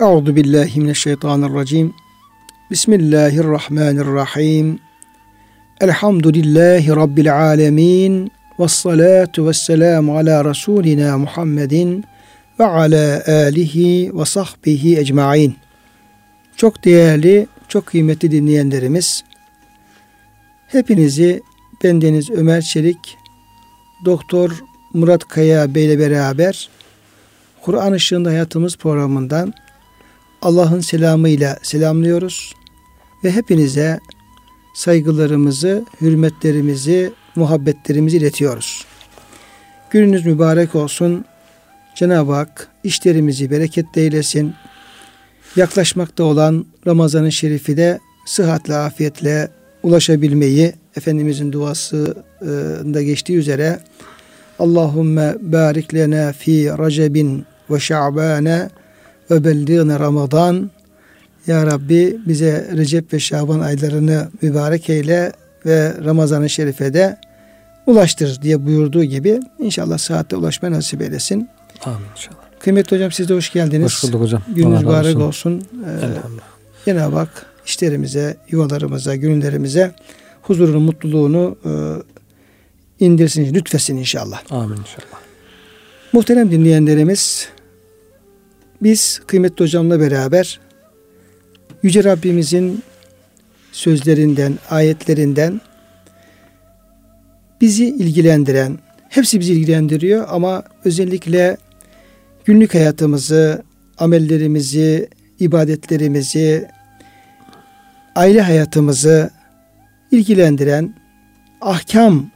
Euzu billahi mineşşeytanirracim. Bismillahirrahmanirrahim. Elhamdülillahi rabbil alamin. Ves salatu vesselamu ala rasulina Muhammedin ve ala alihi ve sahbihi ecmaîn. Çok değerli, çok kıymetli dinleyenlerimiz, hepinizi bendeniz Ömer Çelik, Doktor Murat Kaya Bey ile beraber Kur'an Işığında Hayatımız programından Allah'ın selamıyla selamlıyoruz ve hepinize saygılarımızı, hürmetlerimizi, muhabbetlerimizi iletiyoruz. Gününüz mübarek olsun. Cenab-ı Hak işlerimizi bereketli eylesin. Yaklaşmakta olan Ramazan-ı Şerif'i de sıhhatle, afiyetle ulaşabilmeyi Efendimizin duasında geçtiği üzere Allahümme barik lena fi recebin ve şa'bane ve belliğine Ramazan. Ya Rabbi bize Recep ve Şaban aylarını mübarek eyle ve Ramazan-ı Şerif'e de ulaştır diye buyurduğu gibi inşallah saatte ulaşma nasip eylesin. Amin inşallah. Kıymetli hocam siz de hoş geldiniz. Hoş bulduk hocam. Gününüz mübarek olsun. Ee. Cenab-ı Hak işlerimize, yuvalarımıza, gönüllerimize huzurunu, mutluluğunu e, indirsin, lütfesin inşallah. Amin inşallah. Muhterem dinleyenlerimiz, biz kıymetli hocamla beraber Yüce Rabbimizin sözlerinden, ayetlerinden bizi ilgilendiren, hepsi bizi ilgilendiriyor ama özellikle günlük hayatımızı, amellerimizi, ibadetlerimizi, aile hayatımızı ilgilendiren ahkam,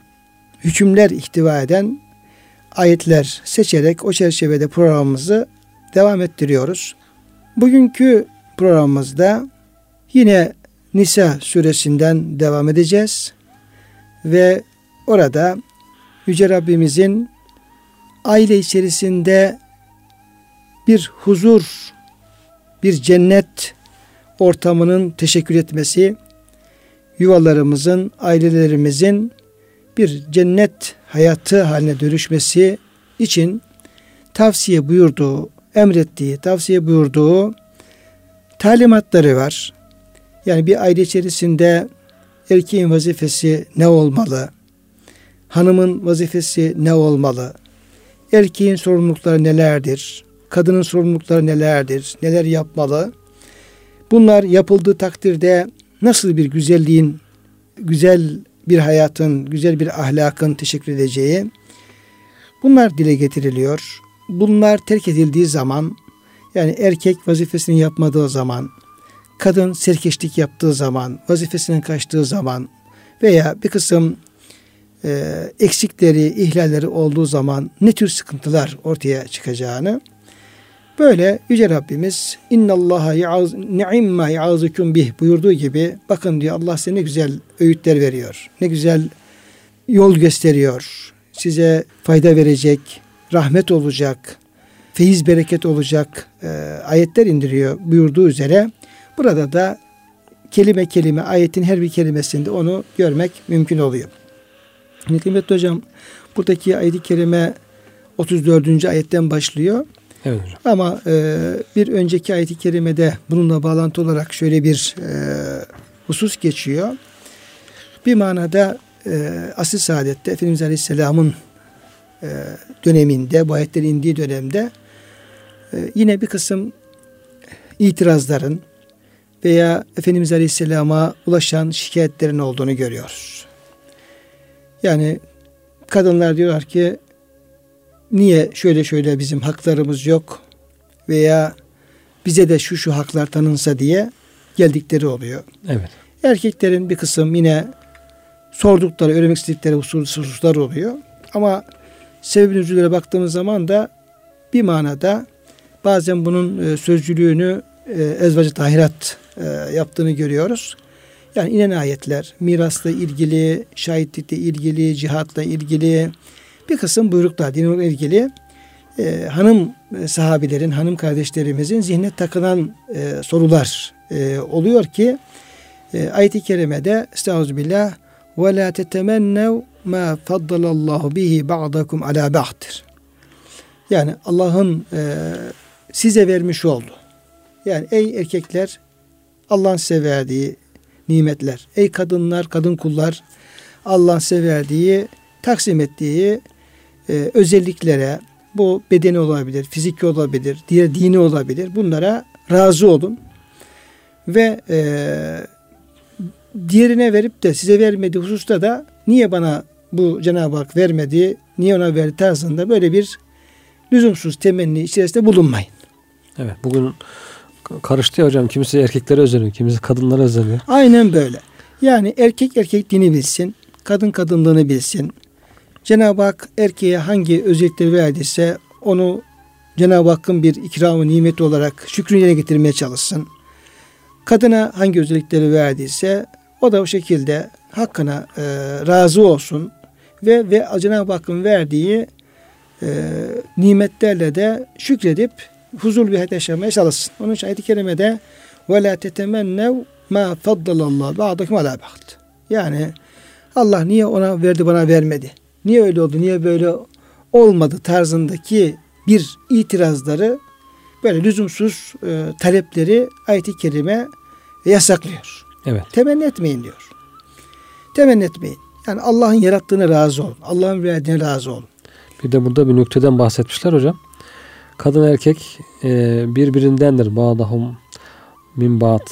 hükümler ihtiva eden ayetler seçerek o çerçevede programımızı devam ettiriyoruz. Bugünkü programımızda yine Nisa suresinden devam edeceğiz ve orada Yüce Rabbimizin aile içerisinde bir huzur, bir cennet ortamının teşekkür etmesi, yuvalarımızın, ailelerimizin bir cennet hayatı haline dönüşmesi için tavsiye buyurduğu, emrettiği, tavsiye buyurduğu talimatları var. Yani bir aile içerisinde erkeğin vazifesi ne olmalı? Hanımın vazifesi ne olmalı? Erkeğin sorumlulukları nelerdir? Kadının sorumlulukları nelerdir? Neler yapmalı? Bunlar yapıldığı takdirde nasıl bir güzelliğin, güzel bir hayatın, güzel bir ahlakın teşekkür edeceği bunlar dile getiriliyor. Bunlar terk edildiği zaman yani erkek vazifesini yapmadığı zaman, kadın serkeşlik yaptığı zaman, vazifesinden kaçtığı zaman veya bir kısım e, eksikleri, ihlalleri olduğu zaman ne tür sıkıntılar ortaya çıkacağını böyle Yüce Rabbimiz innallaha ni'imma ya'azukum bih buyurduğu gibi bakın diyor Allah size ne güzel öğütler veriyor. Ne güzel yol gösteriyor. Size fayda verecek, rahmet olacak, feyiz bereket olacak e, ayetler indiriyor buyurduğu üzere burada da kelime kelime ayetin her bir kelimesinde onu görmek mümkün oluyor. Kıymetli hocam buradaki ayet-i kerime 34. ayetten başlıyor. Evet hocam. Ama e, bir önceki ayet-i kerimede bununla bağlantı olarak şöyle bir e, husus geçiyor. Bir manada e, asıl saadette Efendimiz Aleyhisselam'ın döneminde, bu ayetlerin indiği dönemde e, yine bir kısım itirazların veya Efendimiz Aleyhisselam'a ulaşan şikayetlerin olduğunu görüyoruz. Yani kadınlar diyorlar ki niye şöyle şöyle bizim haklarımız yok veya bize de şu şu haklar tanınsa diye geldikleri oluyor. Evet. Erkeklerin bir kısım yine sordukları, öğrenmek istedikleri hususlar oluyor. Ama sebebin üzülere baktığımız zaman da bir manada bazen bunun e, sözcülüğünü e, ezvacı tahirat e, yaptığını görüyoruz. Yani inen ayetler mirasla ilgili, şahitlikle ilgili, cihatla ilgili bir kısım buyruklar dinle ilgili e, hanım sahabilerin, hanım kardeşlerimizin zihne takılan e, sorular e, oluyor ki e, ayet-i kerimede estağfirullah ve la tetemennev ma faddalallahu bihi ba'dakum ala ba'dir. Yani Allah'ın e, size vermiş oldu. Yani ey erkekler Allah'ın size verdiği nimetler. Ey kadınlar, kadın kullar Allah'ın size verdiği, taksim ettiği e, özelliklere bu bedeni olabilir, fiziki olabilir, diğer dini olabilir. Bunlara razı olun. Ve e, diğerine verip de size vermediği hususta da niye bana bu Cenab-ı Hak vermedi, niye ona verdi tarzında böyle bir lüzumsuz temenni içerisinde bulunmayın. Evet bugün karıştı ya hocam. Kimisi erkeklere özeniyor, kimisi kadınlara özeniyor. Aynen böyle. Yani erkek erkek dini bilsin, kadın kadınlığını bilsin. Cenab-ı Hak erkeğe hangi özellikleri verdiyse onu Cenab-ı Hakk'ın bir ikramı, nimeti olarak şükrünü yerine getirmeye çalışsın. Kadına hangi özellikleri verdiyse o da o şekilde hakkına e, razı olsun ve ve Cenab-ı Hakk'ın verdiği e, nimetlerle de şükredip huzur bir hayat yaşamaya çalışsın. Onun için ayet-i kerimede ve la tetemennev ma faddalallah ba'dakum ala ba'd. Yani Allah niye ona verdi bana vermedi? Niye öyle oldu? Niye böyle olmadı tarzındaki bir itirazları böyle lüzumsuz e, talepleri ayet-i kerime yasaklıyor. Evet. Temenni etmeyin diyor. Temenni etmeyin. Yani Allah'ın yarattığına razı olun. Allah'ın verdiğine razı olun. Bir de burada bir nükteden bahsetmişler hocam. Kadın erkek e, birbirindendir. Bağdahum min ba'd.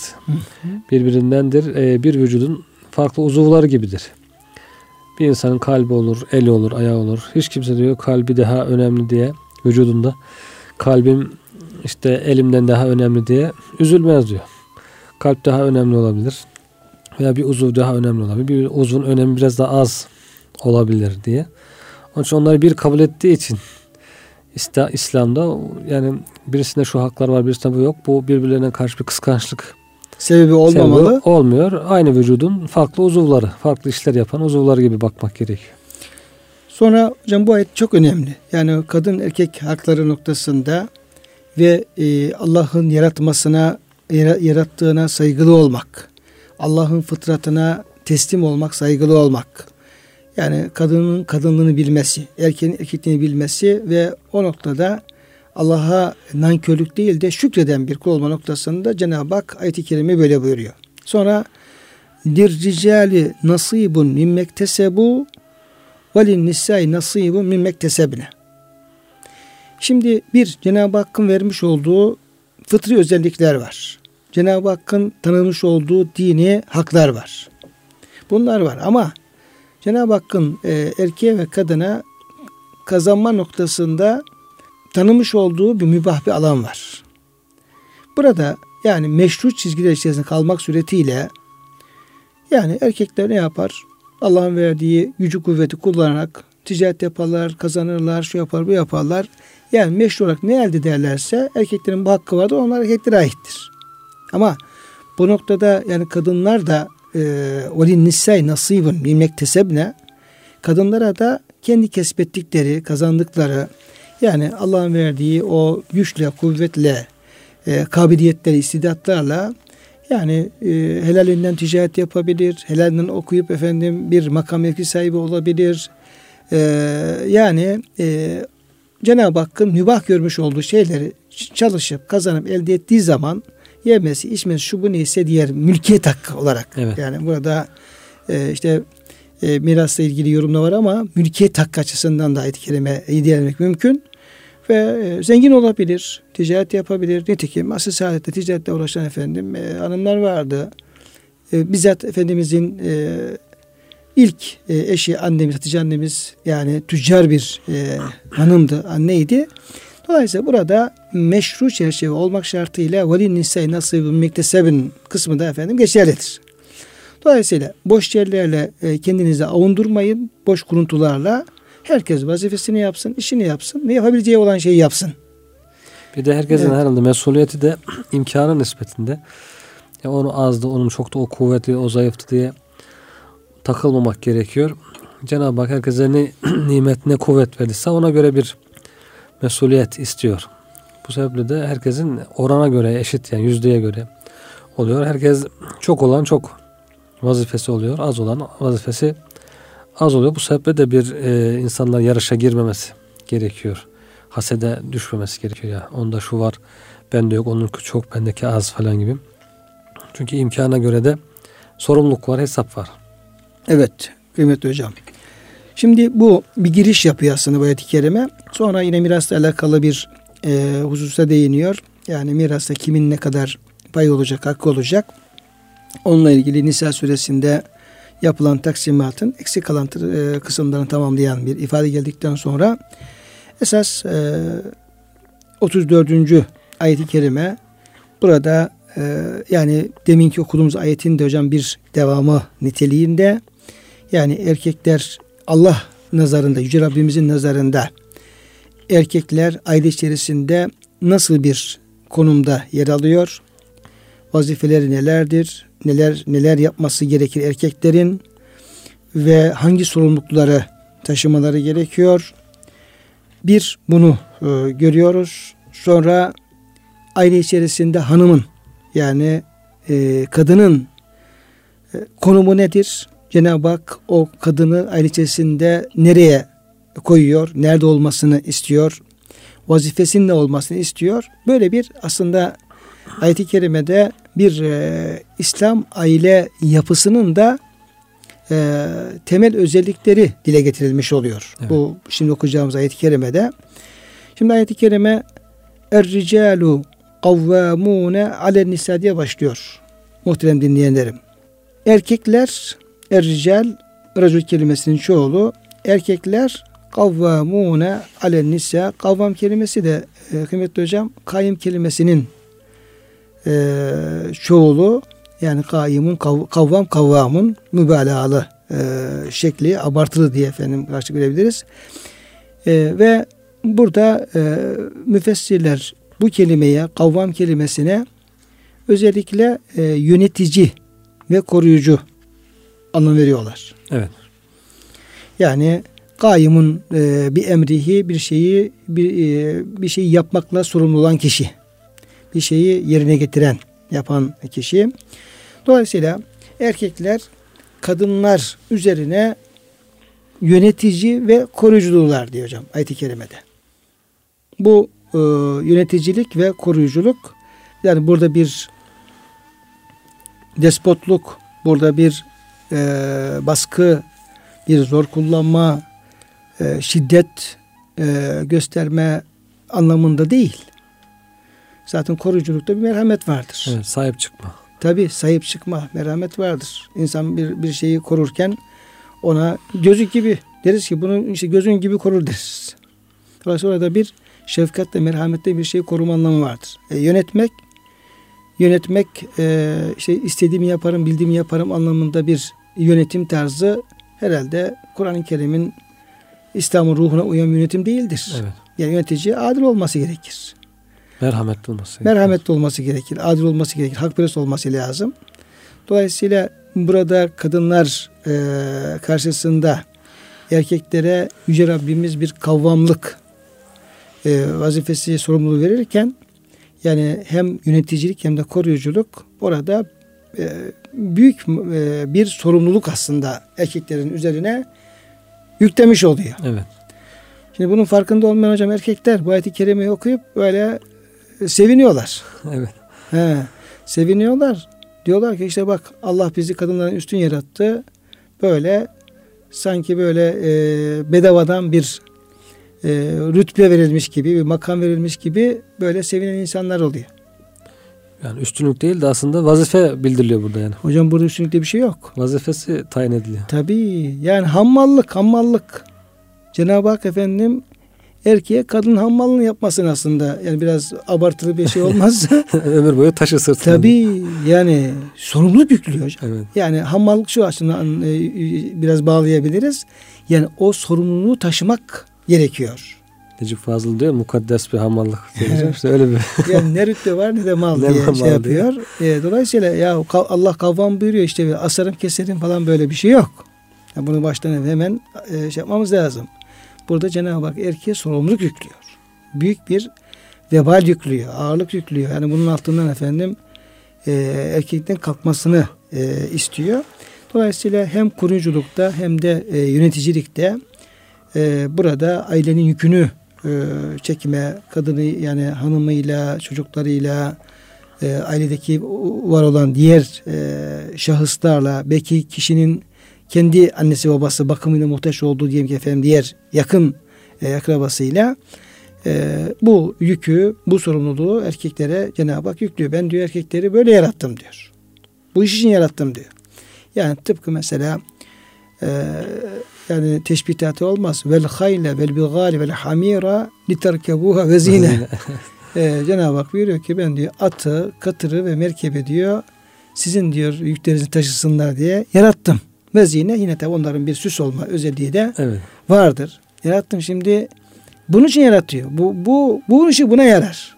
Birbirindendir. E, bir vücudun farklı uzuvları gibidir. Bir insanın kalbi olur, eli olur, ayağı olur. Hiç kimse diyor kalbi daha önemli diye vücudunda. Kalbim işte elimden daha önemli diye üzülmez diyor. Kalp daha önemli olabilir. Veya bir uzuv daha önemli olabilir. Bir uzvun önemi biraz daha az olabilir diye. Onun için onları bir kabul ettiği için İslam'da yani birisinde şu haklar var birisinde bu yok. Bu birbirlerine karşı bir kıskançlık sebebi olmamalı. Sebebi olmuyor. Aynı vücudun farklı uzuvları, farklı işler yapan uzuvları gibi bakmak gerekiyor. Sonra hocam bu ayet çok önemli. Yani kadın erkek hakları noktasında ve e, Allah'ın yaratmasına, yarattığına saygılı olmak. Allah'ın fıtratına teslim olmak, saygılı olmak. Yani kadının kadınlığını bilmesi, erkeğin erkekliğini bilmesi ve o noktada Allah'a nankörlük değil de şükreden bir kul olma noktasında Cenab-ı Hak ayet-i kerime böyle buyuruyor. Sonra lirricali nasibun mimmektesebu ve linnisai nasibun mimmektesebne. Şimdi bir Cenab-ı Hakk'ın vermiş olduğu fıtri özellikler var. Cenab-ı Hakk'ın tanımış olduğu dini haklar var. Bunlar var ama Cenab-ı Hakk'ın e, erkeğe ve kadına kazanma noktasında tanımış olduğu bir mübah bir alan var. Burada yani meşru çizgiler içerisinde kalmak suretiyle yani erkekler ne yapar? Allah'ın verdiği gücü kuvveti kullanarak ticaret yaparlar, kazanırlar, şu yapar, bu yaparlar. Yani meşru olarak ne elde ederlerse erkeklerin bu hakkı vardır, onlar erkeklere aittir. Ama bu noktada yani kadınlar da velin nisay nasibun bilmek tesebne kadınlara da kendi kesbettikleri, kazandıkları yani Allah'ın verdiği o güçle, kuvvetle, e, kabiliyetleri, istidatlarla yani e, helalinden ticaret yapabilir, helalinden okuyup efendim bir makam mevki sahibi olabilir. E, yani e, Cenab-ı Hakk'ın mübah görmüş olduğu şeyleri çalışıp kazanıp elde ettiği zaman yemesi, içmesi, şu bu neyse diğer mülkiyet hakkı olarak. Evet. Yani burada e, işte e, mirasla ilgili yorumda var ama mülkiyet hakkı açısından da ayet-i kerime mümkün. Ve e, zengin olabilir, ticaret yapabilir. Nitekim asıl saadette ticaretle uğraşan efendim e, hanımlar vardı. E, bizzat Efendimizin e, ilk e, eşi annemiz, Hatice annemiz yani tüccar bir e, hanımdı, anneydi. Dolayısıyla burada meşru çerçeve olmak şartıyla veli nisay nasibun mektesebin kısmı da efendim geçerlidir. Dolayısıyla boş yerlerle e, kendinizi avundurmayın. Boş kuruntularla herkes vazifesini yapsın, işini yapsın ve yapabileceği olan şeyi yapsın. Bir de herkesin evet. herhalde mesuliyeti de imkanı nispetinde. Ya onu azdı, onun çok da o kuvveti, o zayıftı diye takılmamak gerekiyor. Cenab-ı Hak herkese ne nimet ne kuvvet verirse ona göre bir mesuliyet istiyor. Bu sebeple de herkesin orana göre eşit yani yüzdeye göre oluyor. Herkes çok olan çok vazifesi oluyor. Az olan vazifesi az oluyor. Bu sebeple de bir e, insanlar yarışa girmemesi gerekiyor. Hasede düşmemesi gerekiyor ya. Onda şu var bende yok, onunki çok, bendeki az falan gibi. Çünkü imkana göre de sorumluluk var, hesap var. Evet kıymetli hocam. Şimdi bu bir giriş yapıyor aslında bu ayet-i kerime. Sonra yine mirasla alakalı bir e, hususa değiniyor. Yani mirasta kimin ne kadar pay olacak, hakkı olacak. Onunla ilgili Nisa suresinde yapılan taksimatın eksik kalan e, kısımlarını tamamlayan bir ifade geldikten sonra esas e, 34. ayet-i kerime burada e, yani deminki okuduğumuz ayetin de hocam bir devamı niteliğinde yani erkekler Allah nazarında, Yüce Rabbimizin nazarında erkekler aile içerisinde nasıl bir konumda yer alıyor? Vazifeleri nelerdir? Neler neler yapması gerekir erkeklerin ve hangi sorumlulukları taşımaları gerekiyor? Bir bunu e, görüyoruz. Sonra aile içerisinde hanımın yani e, kadının e, konumu nedir? Cenab-ı Hak o kadını aile içerisinde nereye koyuyor? Nerede olmasını istiyor? Vazifesinin ne olmasını istiyor? Böyle bir aslında ayet-i kerimede bir e, İslam aile yapısının da e, temel özellikleri dile getirilmiş oluyor. Evet. Bu şimdi okuyacağımız ayet-i kerimede. Şimdi ayet-i kerime Er-ricalu kavvamune alen nisa diye başlıyor. Muhterem dinleyenlerim. Erkekler Er-rical racül kelimesinin çoğulu. Erkekler kavvamune alen nisa kavvam kelimesi de e, kıymetli hocam kayım kelimesinin e, çoğulu. Yani kaimun kav, kavvam kavvamun mübalağalı e, şekli abartılı diye efendim karşı verebiliriz. E, ve burada e, müfessirler bu kelimeye kavvam kelimesine özellikle e, yönetici ve koruyucu anlam veriyorlar. Evet. Yani kaimun e, bir emrihi bir şeyi bir, e, bir şeyi yapmakla sorumlu olan kişi. Bir şeyi yerine getiren yapan kişi. Dolayısıyla erkekler kadınlar üzerine yönetici ve koruyuculuğlar diyor hocam ayet-i kerimede. Bu e, yöneticilik ve koruyuculuk yani burada bir despotluk, burada bir e, baskı, bir zor kullanma, e, şiddet e, gösterme anlamında değil. Zaten koruyuculukta bir merhamet vardır. Evet, sahip çıkma. Tabi sahip çıkma, merhamet vardır. İnsan bir, bir şeyi korurken ona gözü gibi deriz ki bunu işte gözün gibi korur deriz. Dolayısıyla orada bir şefkatle, merhametle bir şeyi koruma anlamı vardır. E, yönetmek yönetmek e, işte istediğimi yaparım, bildiğimi yaparım anlamında bir yönetim tarzı herhalde Kur'an-ı Kerim'in İslam'ın ruhuna uyan yönetim değildir. Evet. Yani yönetici adil olması gerekir. Merhametli olması gerekir. Merhametli olması gerekir. Adil olması gerekir. Hakperest olması lazım. Dolayısıyla burada kadınlar e, karşısında erkeklere Yüce Rabbimiz bir kavvamlık e, vazifesi sorumluluğu verirken yani hem yöneticilik hem de koruyuculuk orada büyük e, bir sorumluluk aslında erkeklerin üzerine yüklemiş oluyor. Evet. Şimdi bunun farkında olmayan hocam erkekler bu ayeti kerimeyi okuyup böyle e, seviniyorlar. Evet. He, seviniyorlar. Diyorlar ki işte bak Allah bizi kadınların üstün yarattı. Böyle sanki böyle e, bedavadan bir e, rütbe verilmiş gibi, bir makam verilmiş gibi böyle sevinen insanlar oluyor. Yani üstünlük değil de aslında vazife bildiriliyor burada yani. Hocam burada üstünlükte bir şey yok. Vazifesi tayin ediliyor. Tabii yani hammallık hammallık. Cenab-ı Hak efendim erkeğe kadın hammallığını yapmasın aslında. Yani biraz abartılı bir şey olmaz. Ömür boyu taşı sırtında. Tabii yani sorumluluk yüklüyor hocam. Evet. Yani hammallık şu açıdan e, biraz bağlayabiliriz. Yani o sorumluluğu taşımak gerekiyor. Necip Fazıl diyor mukaddes bir hamallık. işte öyle bir. yani ne rütbe var ne de mal ne diye şey yapıyor. E, dolayısıyla ya Allah kavvam buyuruyor işte asarım keserim falan böyle bir şey yok. Yani bunu baştan hemen e, şey yapmamız lazım. Burada Cenab-ı Hak erkeğe sorumluluk yüklüyor. Büyük bir vebal yüklüyor, ağırlık yüklüyor. Yani bunun altından efendim e, erkekten kalkmasını e, istiyor. Dolayısıyla hem kuruculukta hem de e, yöneticilikte e, burada ailenin yükünü e, çekime kadını yani hanımıyla çocuklarıyla e, ailedeki var olan diğer e, şahıslarla belki kişinin kendi annesi babası bakımıyla muhtaç olduğu diyelim ki efendim diğer yakın e, akrabasıyla e, bu yükü, bu sorumluluğu erkeklere Cenab-ı Hak yüklüyor. Ben diyor erkekleri böyle yarattım diyor. Bu iş için yarattım diyor. Yani tıpkı mesela e, yani teşbihatı olmaz. Vel hayle vel bigale vel hamira literkebuha ve zine. e, Cenab-ı Hak buyuruyor ki ben diyor atı, katırı ve merkebe diyor sizin diyor yüklerinizi taşısınlar diye yarattım. Ve zine yine tabi onların bir süs olma özelliği de evet. vardır. Yarattım şimdi bunun için yaratıyor. Bu, bu, bu işi buna yarar.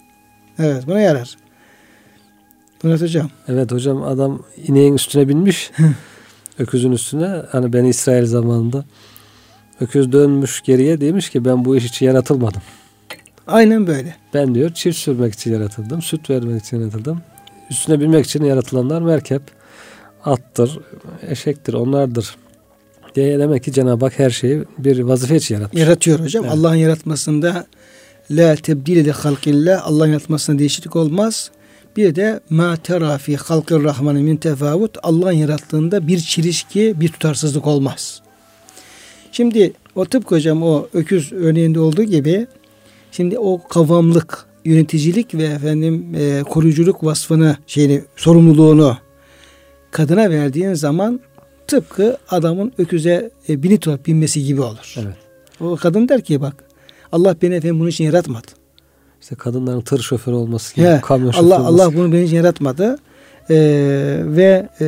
Evet buna yarar. Murat Hocam. Evet hocam adam ineğin üstüne binmiş. öküzün üstüne. Hani ben İsrail zamanında öküz dönmüş geriye demiş ki ben bu iş için yaratılmadım. Aynen böyle. Ben diyor çift sürmek için yaratıldım. Süt vermek için yaratıldım. Üstüne binmek için yaratılanlar merkep, attır, eşektir, onlardır. Diye demek ki Cenab-ı Hak her şeyi bir vazife için yaratmış. Yaratıyor hocam. Evet. Allah'ın yaratmasında la tebdile li halkillah Allah'ın yaratmasında değişiklik olmaz. Bir de ma tera fi halkir rahmani min tefavut Allah'ın yarattığında bir çelişki, bir tutarsızlık olmaz. Şimdi o tıpkı hocam o öküz örneğinde olduğu gibi şimdi o kavamlık, yöneticilik ve efendim e, koruyuculuk vasfını, şeyini, sorumluluğunu kadına verdiğin zaman tıpkı adamın öküze e, binit binmesi gibi olur. Evet. O kadın der ki bak Allah beni efendim bunun için yaratmadı. İşte kadınların tır şoförü olması gibi, He, kamyon şoförü Allah, olması Allah bunu için yaratmadı. Ee, ve e,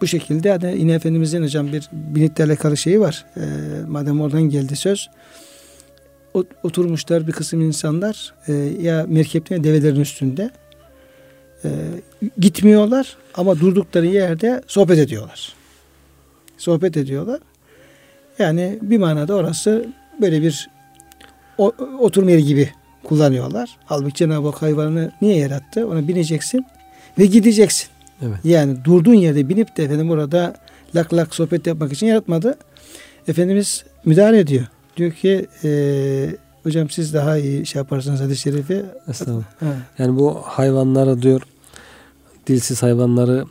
bu şekilde hani yine Efendimizin hocam bir binitlerle alakalı şeyi var. Ee, madem oradan geldi söz. Oturmuşlar bir kısım insanlar e, ya merkepte ya develerin üstünde. E, gitmiyorlar ama durdukları yerde sohbet ediyorlar. Sohbet ediyorlar. Yani bir manada orası böyle bir o, oturma yeri gibi kullanıyorlar. Halbuki Cenab-ı Hak hayvanı niye yarattı? Ona bineceksin ve gideceksin. Evet. Yani durduğun yerde binip de efendim orada lak lak sohbet yapmak için yaratmadı. Efendimiz müdahale ediyor. Diyor ki e, hocam siz daha iyi şey yaparsınız hadis-i şerifi. Estağfurullah. Yani bu hayvanlara diyor dilsiz hayvanları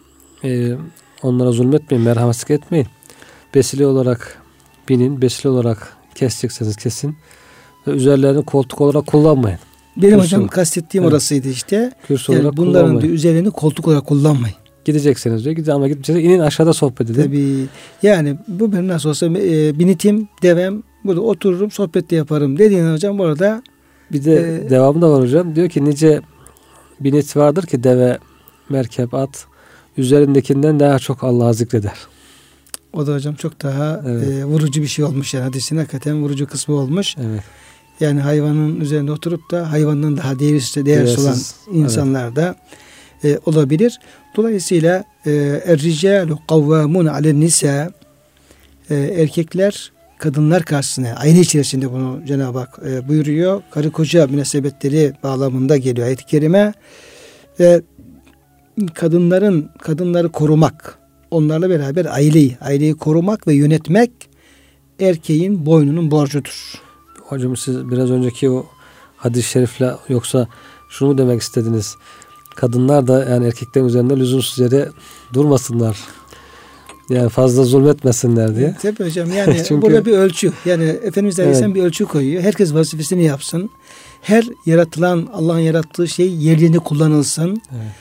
e, onlara zulmetmeyin, merhametlik etmeyin. Besile olarak binin, besile olarak kesecekseniz kesin ve üzerlerini koltuk olarak kullanmayın. Benim Kürsü. hocam kastettiğim evet. orasıydı işte. Kürsü yani olarak bunların da üzerlerini koltuk olarak kullanmayın. Gideceksiniz diyor. Gidin ama gideceksiniz. İnin aşağıda sohbet edin. Tabii. Yani bu benim nasıl olsa e, binitim, devem burada otururum sohbet de yaparım dediğin hocam burada bir de e, devamı da var hocam. Diyor ki nice binit vardır ki deve, merkep, at üzerindekinden daha çok Allah'ı zikreder. O da hocam çok daha evet. e, vurucu bir şey olmuş yani hadisin hakikaten vurucu kısmı olmuş. Evet. Yani hayvanın üzerinde oturup da hayvandan daha değersiz, değersiz olan insanlar evet. da e, olabilir. Dolayısıyla e, er-ricalu kavvamun alen nisa e, erkekler kadınlar karşısına aile içerisinde bunu Cenab-ı Hak e, buyuruyor. Karı koca münasebetleri bağlamında geliyor ayet-i kerime. Ve kadınların kadınları korumak, onlarla beraber aileyi, aileyi korumak ve yönetmek erkeğin boynunun borcudur. Hocam siz biraz önceki o hadis-i şerifle yoksa şunu mu demek istediniz? Kadınlar da yani erkeklerin üzerinde lüzumsuz yere durmasınlar. Yani fazla zulmetmesinler diye. Tabii hocam yani Çünkü, burada bir ölçü. Yani Efendimiz Aleyhisselam evet. bir ölçü koyuyor. Herkes vazifesini yapsın. Her yaratılan Allah'ın yarattığı şey yerinde kullanılsın. Evet.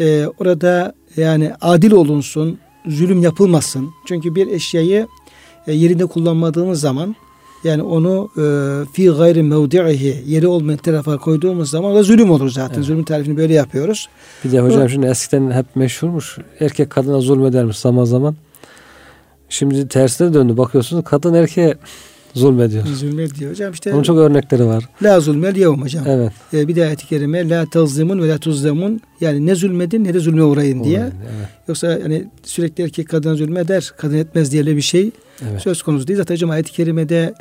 Ee, orada yani adil olunsun. Zulüm yapılmasın. Çünkü bir eşyayı e, yerinde kullanmadığımız zaman yani onu e, fi gayri mevdi'ihi yeri olmayan tarafa koyduğumuz zaman da zulüm olur zaten. Evet. Zulüm tarifini böyle yapıyoruz. Bir de hocam şimdi eskiden hep meşhurmuş. Erkek kadına zulmedermiş zaman zaman. Şimdi tersine döndü. Bakıyorsunuz kadın erkeğe zulmediyor. Zulmediyor hocam işte. Onun çok örnekleri var. La zulmel yevm hocam. Evet. Ee, bir de ayet-i kerime la tazlimun ve la tuzlemun yani ne zulmedin ne de zulme uğrayın diye. Evet. Yoksa yani sürekli erkek kadına zulmeder, kadın etmez diye bir şey evet. söz konusu değil. Zaten hocam ayet-i kerimede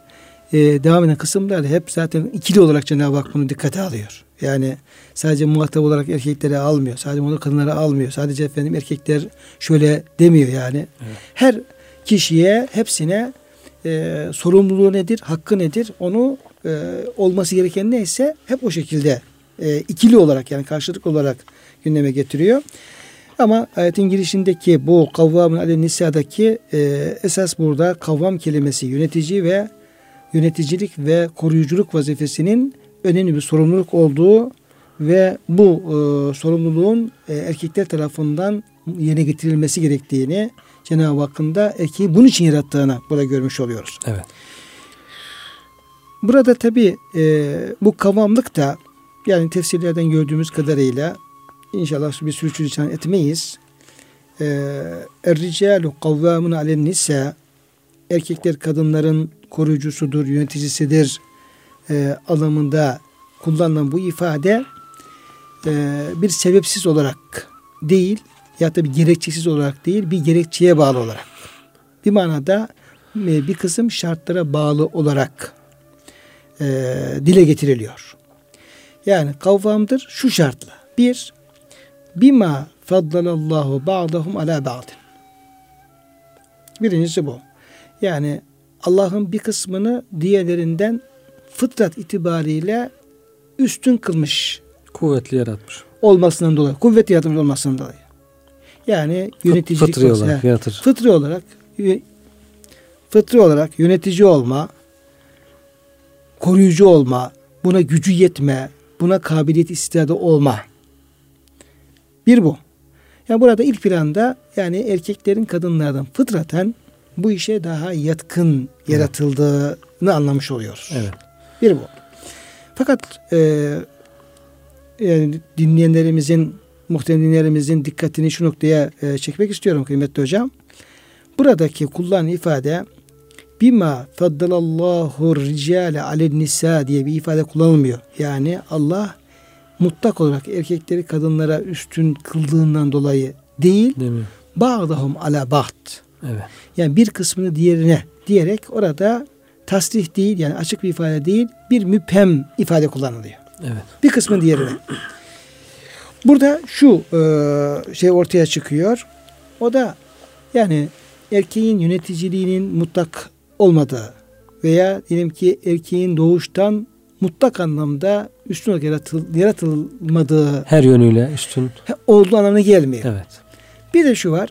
e, devam eden kısımlar hep zaten ikili olarak Cenab-ı Hak bunu dikkate alıyor. Yani sadece muhatap olarak erkekleri almıyor. Sadece onu kadınları almıyor. Sadece efendim erkekler şöyle demiyor yani. Evet. Her kişiye hepsine e, sorumluluğu nedir, hakkı nedir onu e, olması gereken neyse hep o şekilde e, ikili olarak yani karşılıklı olarak gündeme getiriyor. Ama ayetin girişindeki bu kavvamın ale nisadaki e, esas burada kavvam kelimesi yönetici ve yöneticilik ve koruyuculuk vazifesinin önemli bir sorumluluk olduğu ve bu e, sorumluluğun e, erkekler tarafından yerine getirilmesi gerektiğini Cenab-ı Hakk'ın da erkeği bunun için yarattığını burada görmüş oluyoruz. Evet. Burada tabi e, bu kavamlık da yani tefsirlerden gördüğümüz kadarıyla inşallah bir sürçülisan etmeyiz. E, Er-ricalu kavvamun alen nisa erkekler kadınların koruyucusudur, yöneticisidir e, anlamında kullanılan bu ifade e, bir sebepsiz olarak değil ya da bir gerekçesiz olarak değil bir gerekçeye bağlı olarak bir manada e, bir kısım şartlara bağlı olarak e, dile getiriliyor. Yani kavvamdır şu şartla. Bir, bima faddalallahu ba'dahum ala ba'din. Birincisi bu. Yani Allah'ın bir kısmını diğerlerinden fıtrat itibariyle üstün kılmış. Kuvvetli yaratmış. Olmasından dolayı. Kuvvetli yaratmış olmasından dolayı. Yani yöneticilik fıtri olarak yaratır. Fıtri olarak fıtri olarak yönetici olma, koruyucu olma, buna gücü yetme, buna kabiliyet istidadı olma. Bir bu. Yani burada ilk planda yani erkeklerin kadınlardan fıtraten bu işe daha yatkın yaratıldığını evet. anlamış oluyoruz. Evet. Bir bu. Fakat e, yani dinleyenlerimizin, muhtemelen dinleyenlerimizin dikkatini şu noktaya e, çekmek istiyorum kıymetli hocam. Buradaki kullanılan ifade bima faddalallahu ricale alen nisa diye bir ifade kullanılmıyor. Yani Allah mutlak olarak erkekleri kadınlara üstün kıldığından dolayı değil, değil? Bağdahum ala baht. Evet. Yani bir kısmını diğerine diyerek orada tasrih değil yani açık bir ifade değil bir müphem ifade kullanılıyor. Evet. Bir kısmı diğerine. Burada şu e, şey ortaya çıkıyor. O da yani erkeğin yöneticiliğinin mutlak olmadığı veya diyelim ki erkeğin doğuştan mutlak anlamda üstün olarak yaratıl, yaratılmadığı her yönüyle üstün olduğu anlamına gelmiyor. Evet. Bir de şu var.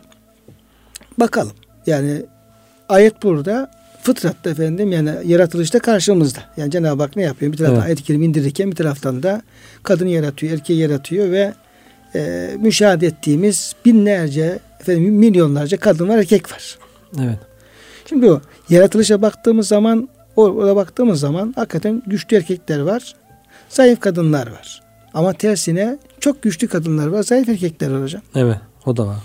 Bakalım. Yani ayet burada fıtratta efendim yani yaratılışta karşımızda. Yani Cenab-ı Hak ne yapıyor? Bir taraftan evet. ayet-i kerime indirirken bir taraftan da kadını yaratıyor, erkeği yaratıyor ve e, müşahede ettiğimiz binlerce efendim milyonlarca kadın var, erkek var. Evet. Şimdi o yaratılışa baktığımız zaman orada baktığımız zaman hakikaten güçlü erkekler var, zayıf kadınlar var. Ama tersine çok güçlü kadınlar var, zayıf erkekler var hocam. Evet, o da var.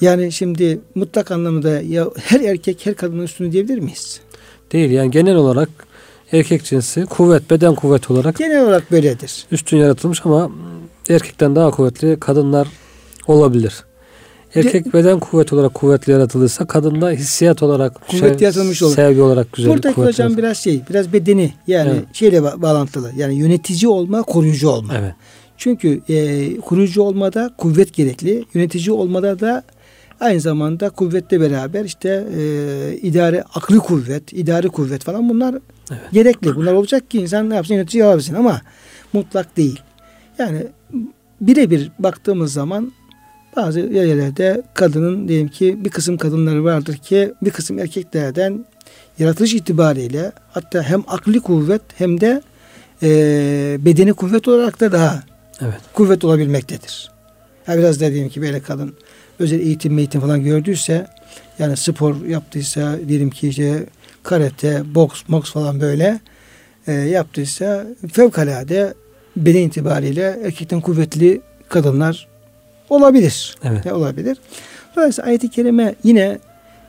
Yani şimdi mutlak anlamda ya her erkek her kadının üstünü diyebilir miyiz? Değil yani genel olarak erkek cinsi kuvvet, beden kuvvet olarak genel olarak böyledir. Üstün yaratılmış ama erkekten daha kuvvetli kadınlar olabilir. Erkek De, beden kuvvet olarak kuvvetli yaratılırsa kadında hissiyat olarak kuvvet şey, yaratılmış olur. Sevgi olarak güzel. Buradaki hocam yaratılır. biraz şey, biraz bedeni yani evet. şeyle bağlantılı. Yani yönetici olma, koruyucu olma. Evet. Çünkü e, koruyucu olmada kuvvet gerekli. Yönetici olmada da Aynı zamanda kuvvetle beraber işte e, idare, aklı kuvvet, idari kuvvet falan bunlar evet. gerekli. Bunlar olacak ki insan ne yapsın yönetici yapabilsin ama mutlak değil. Yani birebir baktığımız zaman bazı yerlerde kadının diyelim ki bir kısım kadınları vardır ki bir kısım erkeklerden yaratılış itibariyle hatta hem akli kuvvet hem de e, bedeni kuvvet olarak da daha evet. kuvvet olabilmektedir. Yani biraz da diyelim ki böyle kadın özel eğitim eğitim falan gördüyse yani spor yaptıysa diyelim ki işte karate, boks, moks falan böyle e, yaptıysa fevkalade beden itibariyle erkekten kuvvetli kadınlar olabilir. Evet. olabilir. Dolayısıyla ayet-i kerime yine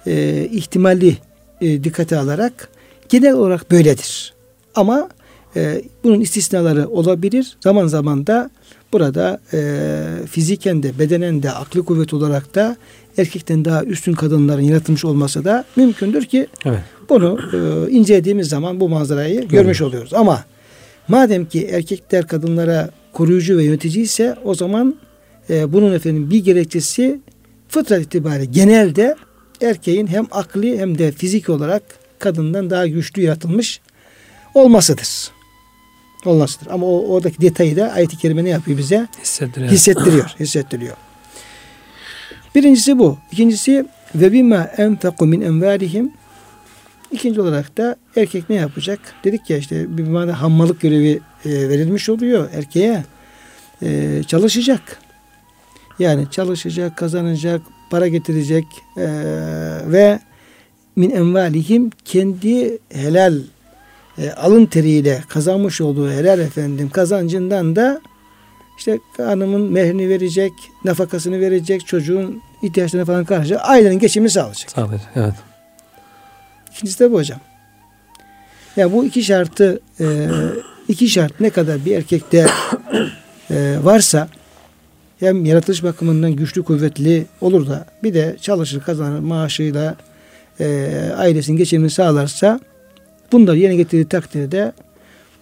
e, ihtimali e, dikkate alarak genel olarak böyledir. Ama e, bunun istisnaları olabilir. Zaman zaman da Burada e, fiziken de bedenen de aklı kuvvet olarak da erkekten daha üstün kadınların yaratılmış olması da mümkündür ki evet. bunu e, incelediğimiz zaman bu manzarayı Görüyor. görmüş oluyoruz. Ama madem ki erkekler kadınlara koruyucu ve yönetici ise o zaman e, bunun efendim bir gerekçesi fıtrat itibariyle genelde erkeğin hem akli hem de fizik olarak kadından daha güçlü yaratılmış olmasıdır. Olmasıdır. Ama o, oradaki detayı da ayet-i kerime ne yapıyor bize? Hissettiriyor. Hissettiriyor. Hissettiriyor. Birincisi bu. İkincisi ve bima enfeku min envarihim İkinci olarak da erkek ne yapacak? Dedik ya işte bir mana hammalık görevi e, verilmiş oluyor erkeğe. E, çalışacak. Yani çalışacak, kazanacak, para getirecek e, ve min envalihim kendi helal e, alın teriyle kazanmış olduğu helal efendim kazancından da işte hanımın mehrini verecek, nafakasını verecek, çocuğun ihtiyaçlarını falan karşılayacak, ailenin geçimini sağlayacak. Sağlayacak, evet. İkincisi de bu hocam. Yani bu iki şartı e, iki şart ne kadar bir erkekte e, varsa hem yaratılış bakımından güçlü kuvvetli olur da bir de çalışır kazanır maaşıyla e, ailesinin geçimini sağlarsa bunları yerine getirdiği takdirde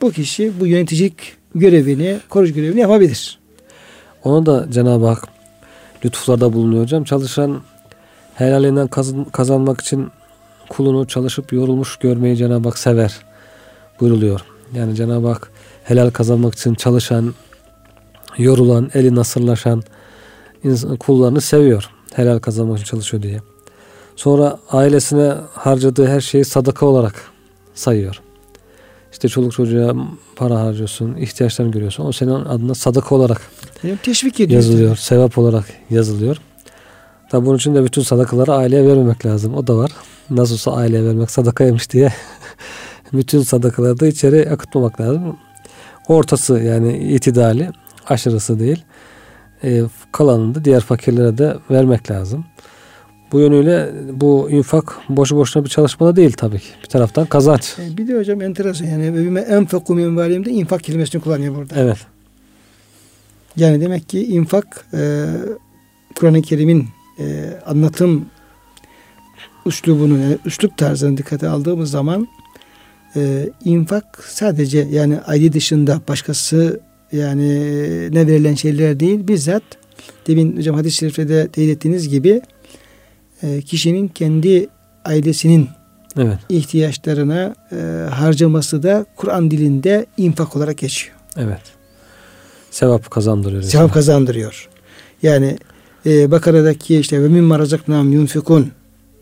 bu kişi bu yöneticilik görevini, korucu görevini yapabilir. Onu da Cenab-ı Hak lütuflarda bulunuyor hocam. Çalışan helalinden kazan, kazanmak için kulunu çalışıp yorulmuş görmeyi Cenab-ı Hak sever buyruluyor. Yani Cenab-ı Hak helal kazanmak için çalışan, yorulan, eli nasırlaşan kullarını seviyor. Helal kazanmak için çalışıyor diye. Sonra ailesine harcadığı her şeyi sadaka olarak sayıyor. İşte çoluk çocuğa para harcıyorsun, ihtiyaçlarını görüyorsun. O senin adına sadaka olarak yani teşvik ediyor. Yazılıyor, sevap olarak yazılıyor. Tabi bunun için de bütün sadakaları aileye vermemek lazım. O da var. Nasıl olsa aileye vermek sadakaymış diye bütün sadakaları da içeri akıtmamak lazım. Ortası yani itidali, aşırısı değil. E, kalanını da diğer fakirlere de vermek lazım. Bu yönüyle bu infak boşu boşuna bir çalışma da değil tabii ki. Bir taraftan kazanç. E, bir de hocam enteresan yani enfeku min valimde infak kelimesini kullanıyor burada. Evet. Yani demek ki infak e, Kur'an-ı Kerim'in e, anlatım üslubunu, yani üslup tarzını dikkate aldığımız zaman e, infak sadece yani aile dışında başkası yani ne verilen şeyler değil bizzat demin hocam hadis-i şerifte de teyit ettiğiniz gibi e, kişinin kendi ailesinin evet. ihtiyaçlarına e, harcaması da Kur'an dilinde infak olarak geçiyor. Evet. Sevap kazandırıyor. Sevap kazandırıyor. Yani e, Bakara'daki işte ve mimma razaknam yunfikun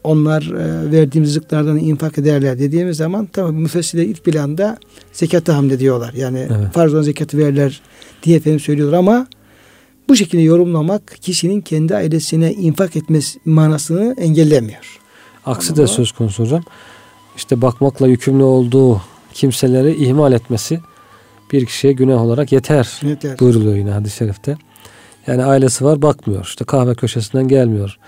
onlar e, verdiğimiz rızıklardan infak ederler dediğimiz zaman tabi müfessirler ilk planda zekatı hamd ediyorlar. Yani evet. farz olan zekatı verirler diye efendim söylüyorlar ama bu şekilde yorumlamak kişinin kendi ailesine infak etmesi manasını engellemiyor. Aksi de söz konusu hocam. İşte bakmakla yükümlü olduğu kimseleri ihmal etmesi bir kişiye günah olarak yeter, yeter. buyuruluyor yine hadis-i şerifte. Yani ailesi var bakmıyor. İşte kahve köşesinden gelmiyor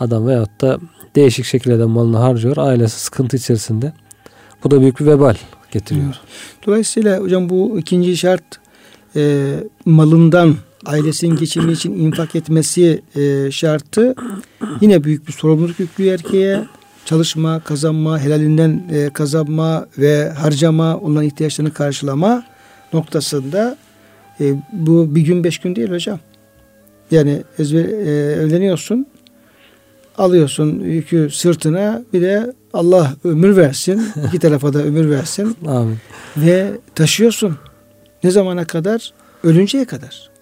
adam veyahut da değişik şekilde malını harcıyor. Ailesi sıkıntı içerisinde. Bu da büyük bir vebal getiriyor. Dolayısıyla hocam bu ikinci şart e, malından ailesinin geçimi için infak etmesi e, şartı yine büyük bir sorumluluk yüklüyor erkeğe. Çalışma, kazanma, helalinden e, kazanma ve harcama, onların ihtiyaçlarını karşılama noktasında e, bu bir gün beş gün değil hocam. Yani ezber, e, evleniyorsun, alıyorsun yükü sırtına bir de Allah ömür versin. iki tarafa da ömür versin. Amin. Ve taşıyorsun. Ne zamana kadar? Ölünceye kadar.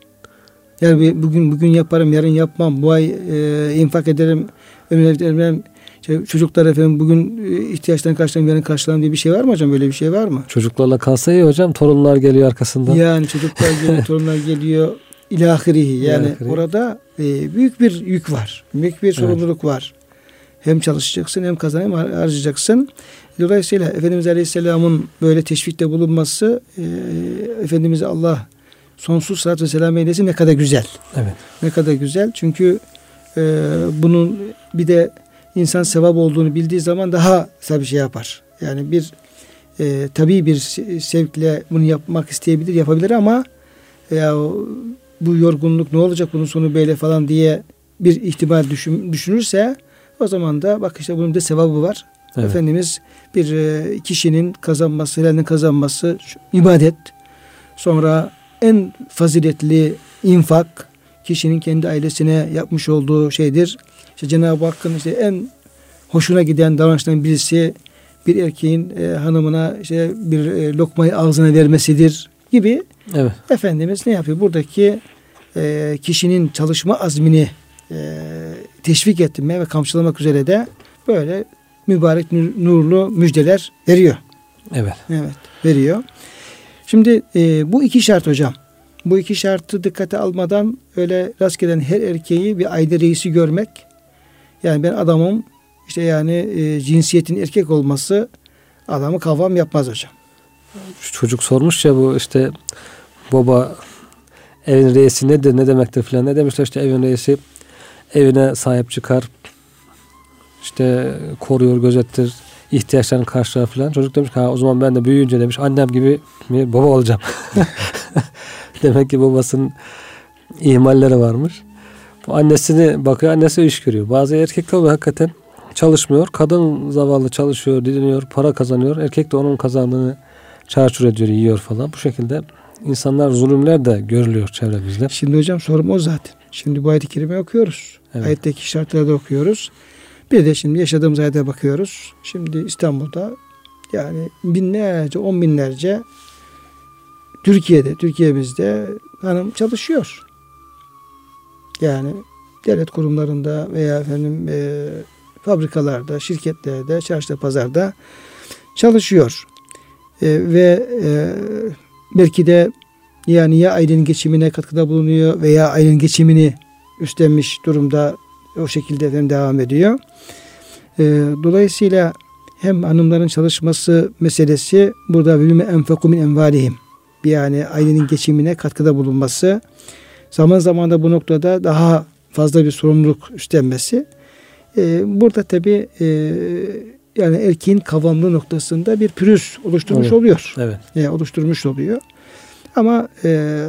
Yani bugün bugün yaparım, yarın yapmam. Bu ay e, infak ederim, ömür ederim. İşte çocuklar efendim bugün e, ihtiyaçlarını karşılarım, yarın karşılarım diye bir şey var mı hocam? Böyle bir şey var mı? Çocuklarla kalsa iyi hocam. Torunlar geliyor arkasından. Yani çocuklar geliyor, torunlar geliyor ilahirihi yani İlahiri. orada e, büyük bir yük var. Büyük bir sorumluluk evet. var. Hem çalışacaksın hem kazan hem harcayacaksın. Dolayısıyla Efendimiz Aleyhisselam'ın böyle teşvikte bulunması e, Efendimiz Allah sonsuz salat ve selam eylesin ne kadar güzel. Evet. Ne kadar güzel. Çünkü e, bunun bir de insan sevap olduğunu bildiği zaman daha tabii şey yapar. Yani bir e, tabii bir sevkle bunu yapmak isteyebilir, yapabilir ama ya bu yorgunluk ne olacak bunun sonu böyle falan diye bir ihtimal düşün, düşünürse o zaman da bak işte bunun da sevabı var. Evet. Efendimiz bir e, kişinin kazanması, helalini kazanması ibadet. Sonra en faziletli infak kişinin kendi ailesine yapmış olduğu şeydir. İşte Cenab-ı Hakk'ın işte en hoşuna giden davranışların birisi bir erkeğin e, hanımına işte bir e, lokmayı ağzına vermesidir gibi. Evet. Efendimiz ne yapıyor? Buradaki e, kişinin çalışma azmini e, teşvik ettirmeye ve kamçılamak üzere de böyle mübarek nurlu müjdeler veriyor. Evet. Evet veriyor. Şimdi e, bu iki şart hocam. Bu iki şartı dikkate almadan öyle rastgele her erkeği bir aile reisi görmek. Yani ben adamım işte yani e, cinsiyetin erkek olması adamı kavram yapmaz hocam. Çocuk sormuş ya bu işte baba evin reisi nedir ne demektir filan ne demişler işte evin reisi evine sahip çıkar işte koruyor gözettir ihtiyaçlarını karşılar filan çocuk demiş ki ha, o zaman ben de büyüyünce demiş annem gibi bir baba olacağım demek ki babasının ihmalleri varmış bu annesini bakıyor annesi iş görüyor bazı erkekler oluyor hakikaten çalışmıyor kadın zavallı çalışıyor didiniyor para kazanıyor erkek de onun kazandığını çarçur ediyor yiyor falan bu şekilde insanlar zulümler de görülüyor çevremizde. Şimdi hocam sorum o zaten. Şimdi bu ayet-i kerime okuyoruz. Evet. Ayetteki şartları da okuyoruz. Bir de şimdi yaşadığımız ayete bakıyoruz. Şimdi İstanbul'da yani binlerce, on binlerce Türkiye'de, Türkiye'mizde hanım çalışıyor. Yani devlet kurumlarında veya efendim e, fabrikalarda, şirketlerde, çarşıda, pazarda çalışıyor. E, ve e, belki de yani ya ailenin geçimine katkıda bulunuyor veya ailenin geçimini üstlenmiş durumda o şekilde efendim devam ediyor. E, dolayısıyla hem hanımların çalışması meselesi burada vülme enfeku min envalihim yani ailenin geçimine katkıda bulunması zaman zaman da bu noktada daha fazla bir sorumluluk üstlenmesi e, burada tabi e, yani erkeğin kavramlı noktasında bir pürüz oluşturmuş evet. oluyor. Evet. E, oluşturmuş oluyor. Ama e,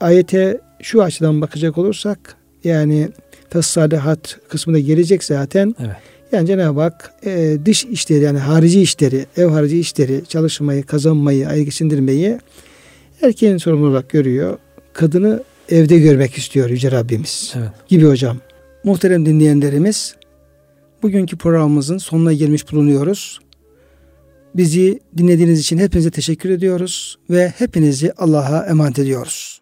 ayete şu açıdan bakacak olursak yani fessalihat kısmında gelecek zaten. Evet. Yani Cenab-ı Hak e, dış işleri yani harici işleri, ev harici işleri, çalışmayı, kazanmayı, ayı geçindirmeyi erkeğin sorumlu olarak görüyor. Kadını evde görmek istiyor Yüce Rabbimiz. Evet. Gibi hocam. Muhterem dinleyenlerimiz bugünkü programımızın sonuna gelmiş bulunuyoruz. Bizi dinlediğiniz için hepinize teşekkür ediyoruz ve hepinizi Allah'a emanet ediyoruz.